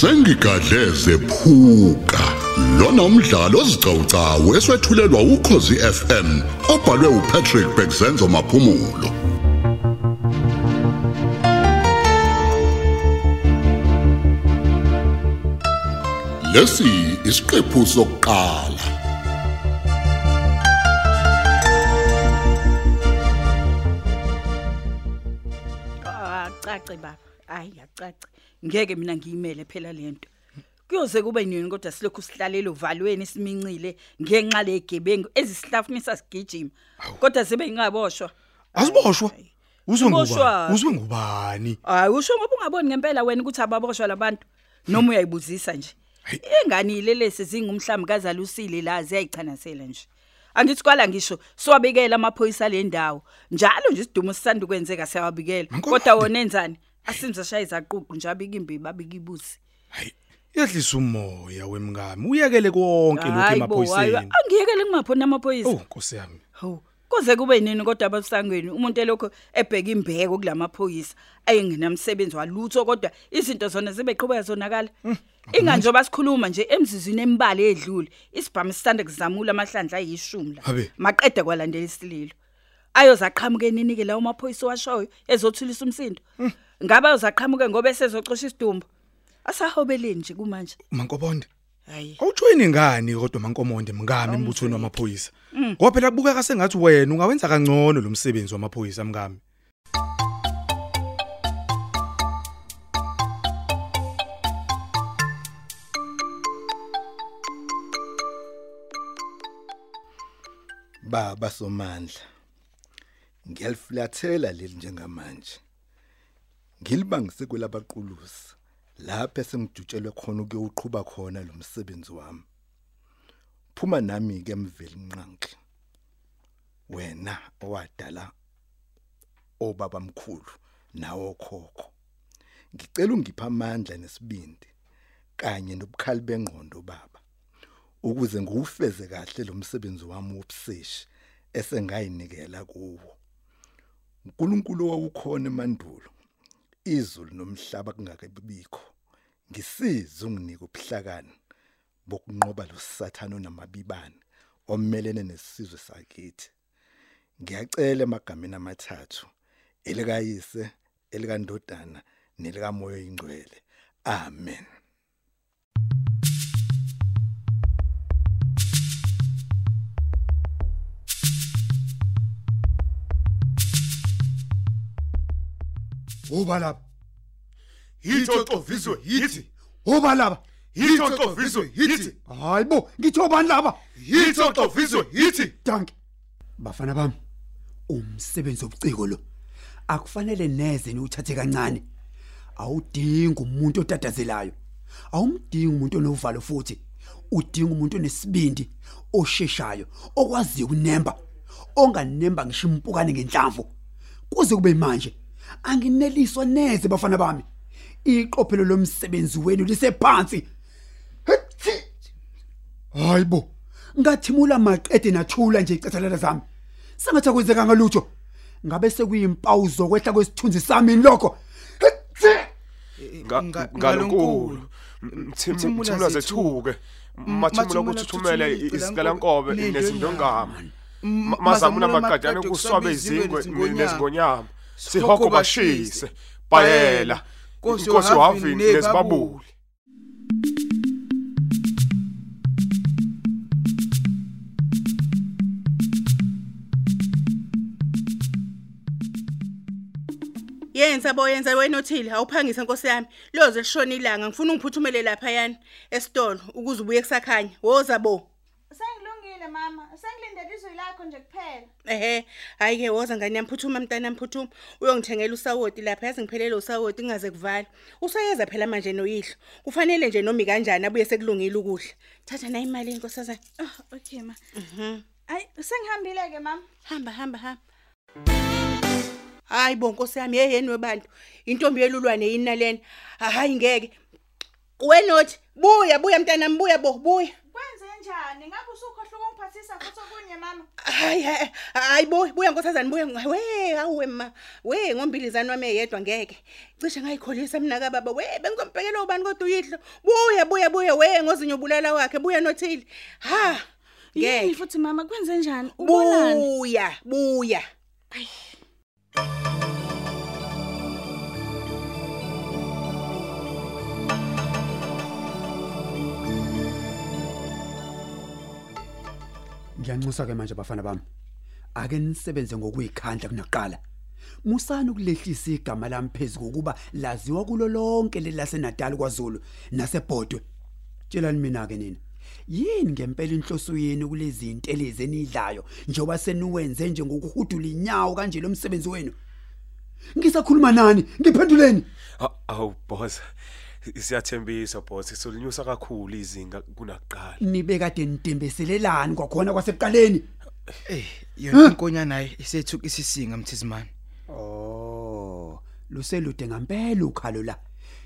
sengigadleze phuka lona umdlalo ozicawucawu eswetshulelwa ukhozi FM obhalwe uPatrick Bekzenzo maphumulo. Lesi isiqephu sokuqala. Ah cace baba. Hayi yacace. Ngeke mina ngiyimele phela lento. Kuyoze kube nini kodwa silokhu sihlalela uvalweni simincile ngenxa legebengu ezisihlafunisa sigijima. Kodwa zibe ingaboshwa. Asiboshwa. Uzwe Uboshwa. ngubani? Uzwe ngubani? Hayi usho ngoba ungaboni ngempela wena ukuthi ababoshwa labantu noma uyayibuzisa nje. Ingane ilelese zingumhlambi kazalusile la ziyayichanasela nje. Angithi kwala ngisho siwabikela amaphoyisa le ndawo. Njalo nje isidumo sisanda ukwenzeka siyawabikela. Mankosazana. Kodwa wona enzani? Asimza shaya izaququ nje abika imbi babika ibusi. Hayi. Yehlisa umoya wemngami. Uyekele konke lokhu Hayi bo, hayi, emaphoyiseni. angiyekele kungaphona amaphoyisa. Oh, Nkosi yami. Hawu. Koze kube nini kodwa abasangweni umuntu elokho ebheka imbheko kulamaphoyisa ayingenamsebenzi walutho kodwa izinto zona zibe qhubeka zonakala. Inganje basikhuluma nje emzizweni embali edlule isibhamu sisanda kuzamula amahlandla ayishumi la. Habe. Maqede kwalandela isililo. Ayozaqhamuke nini ke lawo maphoyisa washoyo ezothulisa umsindo. Ngabe ayozaqhamuke ngoba esezocosha isidumbu. Asahobeleni nje kumanje. Mankobonde. Hayi. Awujoyini ngani kodwa mankomonde mngami embuthweni wamaphoyisa? Ngoba phela kubukeka sengathi wena ungawenza kangcono lo msebenzi wamaphoyisa mngami. baba somandla ngiyaliflathela leli njengamanje. Ngilibangise kwelabaqulusi lapho esengidutshelwe khona ukuyuqhubha khona lo msebenzi wami. Phuma nami ke emveli nqanqi wena owadala obaba mkhulu nawo khokho ngicela ungipha amandla nesibindi kanye nobukhali bengqondo baba ukuze ngiwufeze kahle lo msebenzi wami wobuseshi esengayinikela kuwo. uNkulunkulu owukhona emandulo. Izulu nomhlaba kungakebikho ngisize unginike ubuhlakani bokunqoba lo sathano namabibane omelene nesizwe sakithi. Ngiyacela emagameni amathathu elikayise elikandodana nelikamoya oyingcwele amen. Oba lapha. Yitho vizwe yithi. Oba lapha. Yitho vizwe yithi. Hayibo, ngithi obani laba? Yitho vizwe yithi. Danke. Bafana bami. Umsebenzi obuciko lo. Akufanele neze niwuthathe kancane. Awudingi umuntu otatazelayo. Awumdingi umuntu onovalo futhi. Udinga umuntu onesibindi, osheshayo, okwaziyo ukunemba. Onganemba ngisho impukane ngenhlamvu. Kuze kube manje angineliswa neze bafana bami. Iqophelo lomsebenzi wenu lisephansi. Hethi! Hayibo. Ngathimula maqede nathula nje icathalela zami. Sengathi akwenzeka ngalutho. Ngabe sekuyimpawu zokwehla kwesithunzi sami lokho. Hethi! Nga- ngalonkulu mthimula zethuke mathimula ukuthi uthumele isigalankobe nezindongama Ma- mazamuna amaqadane kuswabe izingwe nezingonyama sihoko bashise bayela inkosi uhavini nezibabuli. Yenza bo yenza wena othile awuphangisa nkosi yami. Loze lishona ilanga ngifuna ungiphuthumele lapha yana esitolo ukuze ubuye kusakhanya. Woza bo. Sengilungile mama, sengilindele izwi lakho nje kuphela. Ehe hayi ke woza ngani? Yamphuthuma mntana yamphuthuma uyongithengela usawoti lapha yazi ngiphelele usawoti ingaze kuvala usayeza phela manje noyihlo. Kufanele nje nomi kanjani abuye sekulungile ukudla. Thatha na imali inkosazana Oh, okay ma. Mhm. Ay, sengihambile ke mama. hamba hamba hamba. Hayi bo nkosi yami yeyeni webantu. Intombi yelulwane yini nalena? Hayi ngeke. Wenothi buya buya mntana mbuya bo buya. Kwenze njani? Ngabe usukhohle ukungiphathisa ngizophathisa futhi okunye mama. hayi hayi, hayi bo buya nkosazana buya we awuwe ma we ngombilizana wami eyedwa ngeke cishe ngayikholisa mina ka baba we bengizombhekela ubani kodwa uyihlo buya buya buya we ngozinyo ubulala wakhe buya nothile ha Yini ngeke futhi mama kwenze njani? Ubonani? buya buya Ngiyanxusa ke manje bafana bami. Ake nisebenze ngokuyikhandla kunaqala. Musani ukulehlisa igama lami phezulu ukuba laziwa kulo lonke lelaseNatal kwaZulu naseBhodwe. Tshelani mina ke nina. Yini ngempela inhloso yenu kulezi zinto elezenidlayo njoba seniwenze nje ngokuhudula inyawo kanje lo msebenzi wenu? Ngisakhuluma nani? Ngiphenduleni. A- Awu boss. Siyathembisa boss, solinyusa kakhulu izinga kunakuqala. Nibe kade nitembeselelani kwakhona kwasekuqaleni. Eh, yona inkonyana naye isethuka isisinga mthizimani. Oh, luselude ngempela ukhalo la.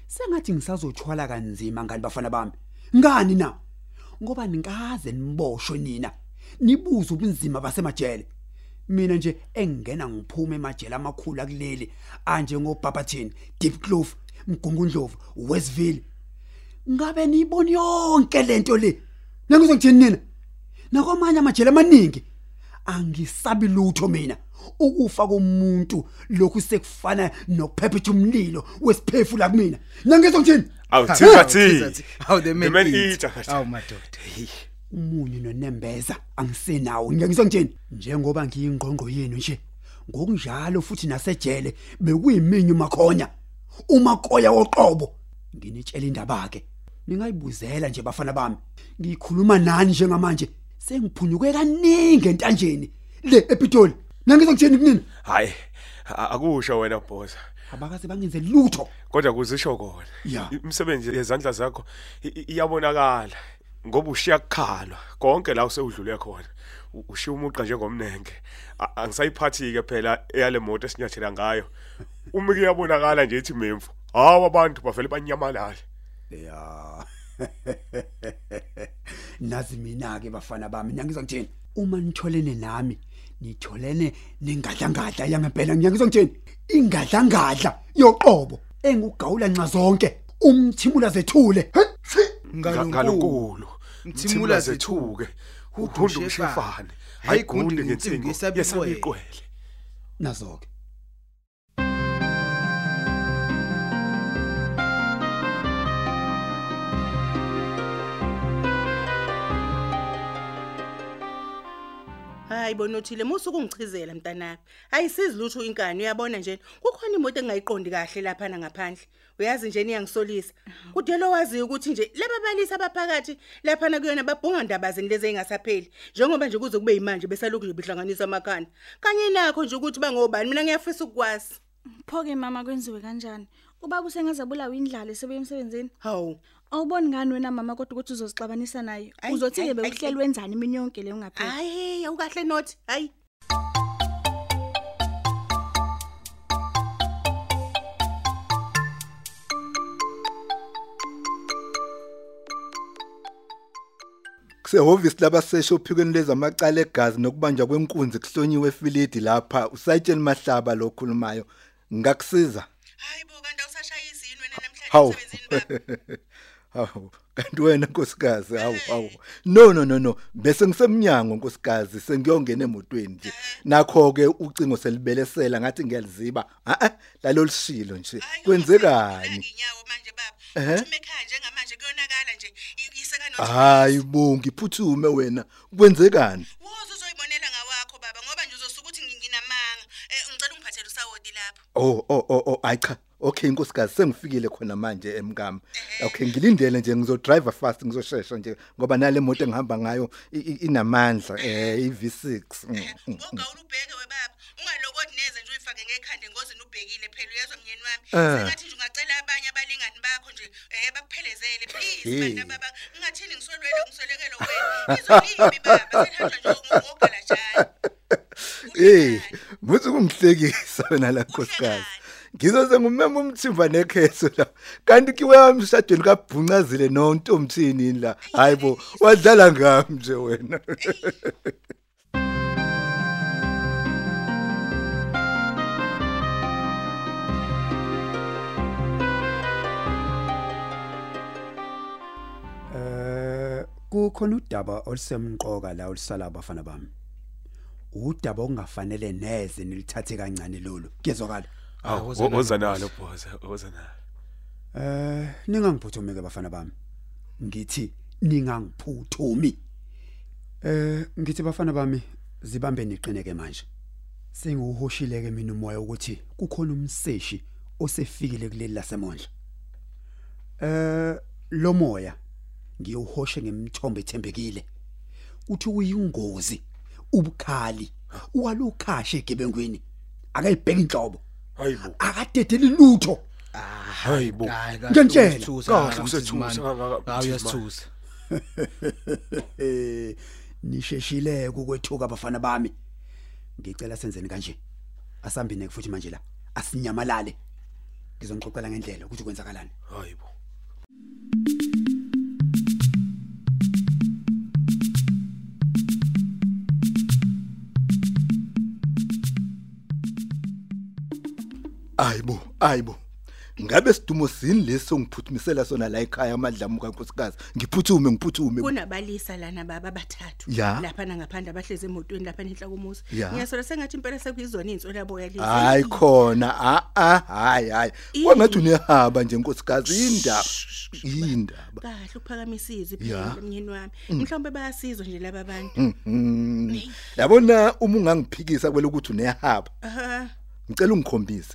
Sengathi ngisazothwala kanzima ngani bafana bami. Ngani na? Ngoba nikaze niboshwe nina. Nibuza ubunzima basemajele. Mina nje engena ngiphuma emajele amakhulu akuleli anje ngoBabathini, Deep Kloof, Mgungundlovu, Westville. Ngabe niyibona yonke lento le. Nangizongithini nina? Nakwamanye amajele amaningi. angisabi lutho mina ukufa komuntu lokhu sekufana nokuphephetha umlilo wesiphefu la kumina nangizongithini Awu thina thi. How the man eat. Awu madoda. umunyu nonembeza angisenawo ngiyangizongithini njengoba ngiyingqonqo yenu nje ngokunjalo futhi nasejele bekuyiminyu makhonya umakoya woqobo nginitshela indaba ke ningayibuzela nje bafana bami ngikhuluma nani njengamanje sengiphunyuke kaningi entanjeni le ePitoli nangizongithini kunina Hayi, a- akusho wena boss. abakaze bangenze lutho Kodwa kuzisho kona. Ya. Imisebenzi yezandla zakho i- i- iyabonakala ngoba ushiya kukhalwa konke la usewudlule khona. Ushiya umuqa njengomnenge. A- Angisayiphathi ke phela eyale moto esinyathela ngayo. Uma kuyabonakala nje ethi memfu. Hawu abantu bavele banyamalale. ya nazi mina ke bafana bami ngiyangizongithini uma nitholene nami nitholene nengadlangadla yangempela ngiyangizongithini ingadlangadla yoqobo engugawula nxa zonke umthimula zethule! Ngalonkulu. Mthimula zethuke. Hudu Uhundu ushefane. ushefane. Hayi gundi Hayigunde ngensimbi ngensingo yesabiqwele. yesabiqwele. nazo-ke hayi bonothile musuku ungichizela mntanami. Ayisizi lutho inkani uyabona nje? Kukhona imoto engayiqondi kahle lapha ngaphandle uyazi nje niyangisolisa. Kudelo wazi ukuthi nje laba balisi abaphakathi lapha kuyona babhunga ndabazini lezi engasapheli njengoba nje kuze kube yimanje besalokhu nje behlanganisa amakhanda. Kanye nakho nje ukuthi bangobani mina ngiyafisa ukwazi Pho-ke mama kwenziwe kanjani? Ubaba usengaze abulawa indlala esebuya emsebenzini. hawu Awuboni ngani wena mama kodwa ukuthi uzozixabanisa naye? Ayi, Uzothi ke ayi, ayi, bekuhleli wenzani imini yonke leyo ngaphezulu? hayi awukahle nothi hayi kusehhovisi labasesha ophikweni lezamacala egazi nokubanjwa kwenkunzi kuhlonyiwe efilidi lapha usayitsheni mahlaba lo khulumayo ngakusiza hayi bo kanti hawu. Hawu. Kanti wena nkosikazi hawu hawu. No no no no. Bese ngisemnyango nkosikazi sengiyongena emotweni nje. Nakho ke ucingo selibelesela ngathi ngiyaliziba. A a lalolishilo nje. Kwenzekani? nginyawo manje baba. Uthuma ekhaya njengamanje kuyonakala nje iseka hayi bo ngiphuthume wena. Kwenzekani? Woza uzoyibonela ngawakho baba ngoba nje uzosuka ukuthi ngi- nginamanga Eh, ngicela ungiphathele usawoti lapho. Oh oh oh oh ayi cha. Okay nkosikazi sengifikile khona manje emkami. Okay ngilindele nje ngizodrive fast ngizoshesha nje ngoba nale moto engihamba ngayo inamandla eh iV6 Mm, mm, mm. wogawula ubheke webaba. Ungalokothi neze nje uyifake ngekhanda engozini ubhekile phela uyezwa mnyeni wami? Eh. sengathi nje ungacela abanye abalingani bakho nje eh bakuphelezele please bantu baba ngingathini ngisolwele ngisolekelo wena? Izolimi baba senhlanjwa nje ngogalajana Eh, muthi kungihlekisa wena la nkosikazi. Ngizoze ngumema umthimba nekheso la. Kanti kiwe wamshadweni kabhuncazile nontomthini la. Hayibo, wadlala ngami nje wena. Eh kukhona udaba olusemqoka la olusala abafana bami. Udaba okungafanele neze nilithathe kancane lolu. Kuyezwakala? Awu woza nalo boss, woza nalo. Eh ningangiphuthumeke bafana bami. Ngithi ningangiphuthumi. Eh ngithi bafana bami zibambe niqineke manje. Sengiuhoshileke mina umoya ukuthi kukhona umseshi osefikile kuleli lasemondla. Eh lo moya ngiyuhoshe ngemthombo ethembekile. Uthi uyingozi ubukhali uwalukhashe egebengwini akayibheka inhlobo Hayibo. akadedeli lutho Hayibo. Ngiyantshela. Kahle kusethusa Hawu uyasithusa. Eh, nisheshile ukwethuka abafana bami ngicela senzeni kanje asambine futhi manje la asinyamalale ngizonixoxela ngendlela ukuthi kwenzakalani Hayibo. Ayibo, ayibo. Ngabe sidumo sini leso ngiphuthumisela sona la ekhaya amadlamu kaNkosikazi. Ngiphuthume ngiphuthume. kunabalisa lana baba abathathu Ya. lapha ngaphandle abahlezi emotweni lapha enhla komuzi Ya. ngiyasola sengathi impela sekuyizona insolaboya lezi Hayi khona a a hayi hayi. Wangathi unehaba nje Nkosikazi indaba. Indaba. kahle ukuphakamisa izwi Ya. phela mnyeni wami mhlawumbe bayasizwa nje laba bantu Mhm. Yabona uma ungangiphikisa kwelokuthi unehaba. aha Ngicela ungikhombise.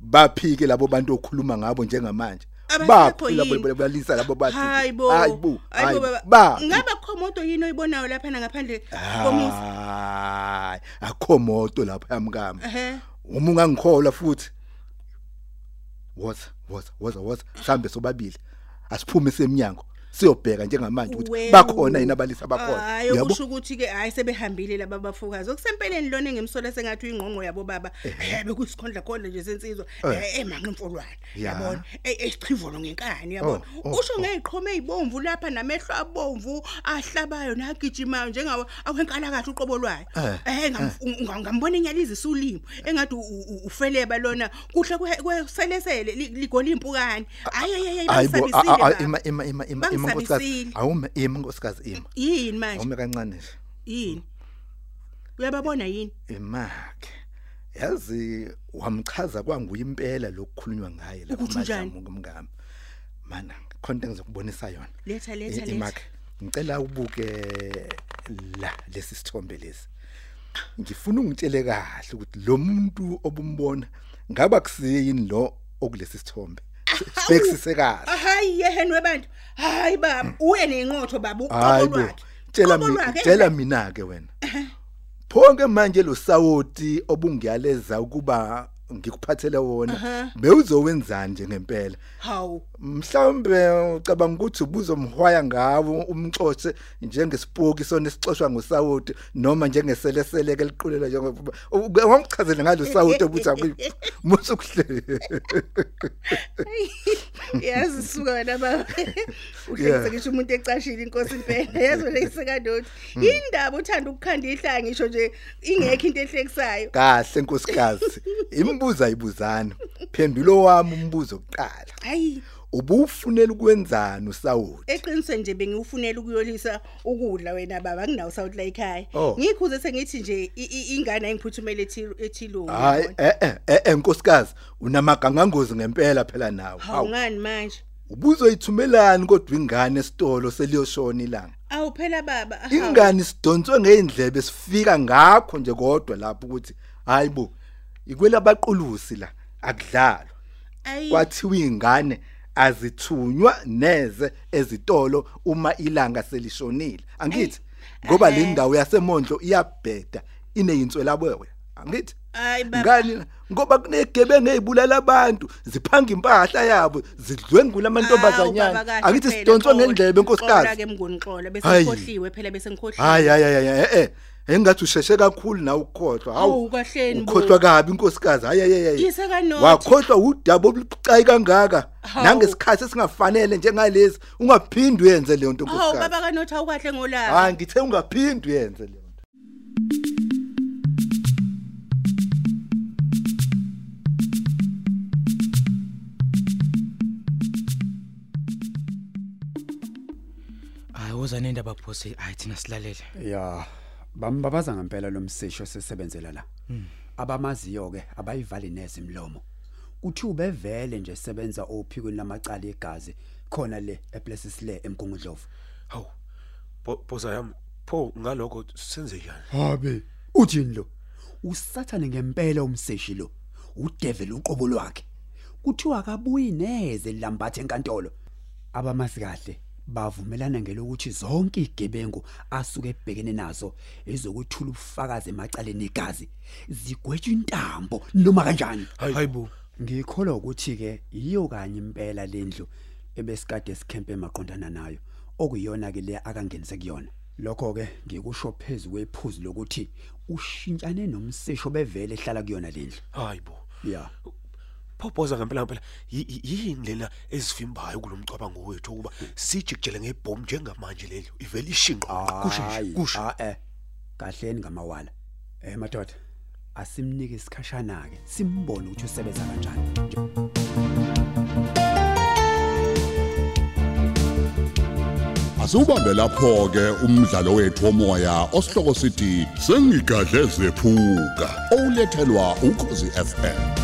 Baphike labo bantu okhuluma ngabo njengamanje. Abasekho Baphila yini? balisa labo bantu. hayibo Hayibo. hayibo baba Ba. ngabe khomoto yini oyibonayo lapha ngaphandle komuzi Hayi, akho moto lapha yamkami. ehe Uma ungangikhola futhi. Woza, woza, woza, woza. Sambe sobabili. Asiphume seminyango. Siyobheka njengamanje ukuthi Wewu. bakhona yini abalisa bakhona. hayi kusho ukuthi ke hayi sebehambile laba bafukazi okusempeleni lona ngemsola sengathi uyingqonqo yabo baba eh bekuyisikhondla khona nje sensizwa eh. emanqe imfolwane Ya. yabona? Esichivolo ngenkani yabona? Oh, oh, usho ngeziqhome ezibomvu lapha namehlo abomvu ahlabayo nagijimayo njengawo awenkala kahle uqobo lwayo. Eh, eh ngam- unga- ngambona inyaliza isulimo engathi u- u- ufeleba lona kuhle kwe- kweselesele li- ligola impukane. Ima nkosikazi. Awume ima nkosikazi ima. yini manje Awume kancane nje. yini uyababona yini Imakhe. Yazi wamchaza kwanguye impela lokukhulunywa ngaye njani? amadlamu ngomngami. Mana, khona into engizokubonisa yona. letha letha letha Imakhe. Ngicela ubuke la lesi sithombe lesi. Ngifuna ungitshele kahle ukuthi lo muntu obumbona ngaba kusiyini lo okulesi sithombe. Sibekisise kahle. hayi yeheni webantu hayi baba uye nenqotho baba uqobo lwakhe. Tshela mina, tshela eh, mina ke wena. Phonke manje lo sawoti obungiyaleza ukuba ngikuphathele wona. Bewuzowenzani nje ngempela? hawu Mhlawumbe ucabanga ukuthi ubuzomhwaya ngawo umxoxe njengesipoki sona esixoshwa ngosawoti noma njengeselesele ke liqulela njengoba wamchazela ngalo sawoti obuthi akuyi musu kuhle. Yazi suka wena baba Yeah. uhlekise ngisho umuntu ecashile inkosi impela yazi wena isekandoti indaba uthanda ukukhanda ihlanga ngisho nje ingekho into ehlekisayo Kahle nkosikazi. Imibuzo ayibuzana. Phendulo wami umbuzo oqala. hayi Ubufunela ukwenzani usawoti? eqiniswe nje bengiufunela ukuyolisa ukudla wena baba nginawo sawuthi la ekhaya Oh. ngikhuze sengithi nje ingane ayingiphuthumele ethi- ethilungu Hayi eh eh eh nkosikazi unamagangangozi ngempela phela nawe. hawu Hawu ngani manje ubuzoyithumelani kodwa ingane esitolo seliyoshona ilanga. awu phela baba. Ingane sidonswe ngeindlebe sifika ngakho nje kodwa lapho ukuthi hayibo ikwela baqulusi la akudlalwa. Kwathiwa ingane azithunywa neze ezitolo uma ilanga selishonile. Angithi ngoba le ndawo yasemondlo iyabheda ineyinswela bwewe. Angithi hayi baba ngani ngoba kunegebengu ezibulala abantu ziphanga impahla yabo zidlwengula amantombazanyana angithi sidonswe ngendlebe Xola nkosikazi ke mngoni xola bese Hayi. ngikhohliwe phela bese ngikhohliwe hayi hayi hayi hayi, eh eh engathi usheshe kakhulu na ukukhohlwa? Awu, kahleni bo. ukhohlwa kabi inkosikazi. Hayi Yise kaNothi. wakhohlwa udaba olubucayi kangaka? Hawu. nangesikhathi esingafanele njengalezi ungaphindi uyenze leyo nto Hawu nkosikazi baba kaNothi awukahle ngolaka. hayi ngithe ungaphindi uyenze leyo nto. Hayi woza nendaba boss hayi thina silalele. Ya. Bambabaza ngempela lo msisho sesebenzela la. Abamaziyo ke abayivali neze imlomo kuthi ubevele nje sebenza ophikweni lamacala egazi khona le eplaces le emgungudlovu Hawu. Bo- Boza yami, pho ngalokho senze njani? habe uthini lo? Usathane ngempela umseshi lo. Udevil uqobo lwakhe. Kuthiwa akabuyi neze lambathe enkantolo. Abamasi kahle. Bavumelana ngelokuthi zonke igebengu asuke ebhekene nazo ezokuthula ubufakazi emacaleni egazi zigwetshwa intambo noma kanjani? Hayibo ngikholwa ukuthi ke iyo kanye impela lendlu ebesikade sikhempe maqondana nayo okuyiyona ke le akangenise kuyona. Lokho ke ngikusho phezulu kwephuzu lokuthi ushintshane nomsesho bevele ehlala kuyona lendlu Hayibo. ya. Pho Boza ngempela ngempela. Yi- yi- yini lena ezivimbayo kulomcabango wethu ukuba sijikjele ngebhomu njengamanje lelo? Ivela ishinqa Hayi, kusho. ah, eh kahleni ngamawala. Eh madoda asimnike isikhashana ke simbone ukuthi usebenza kanjani. Asubambe lapho ke umdlalo wethu womoya osihloko sithi sengigadle zephuka olethelwa ukhozi FM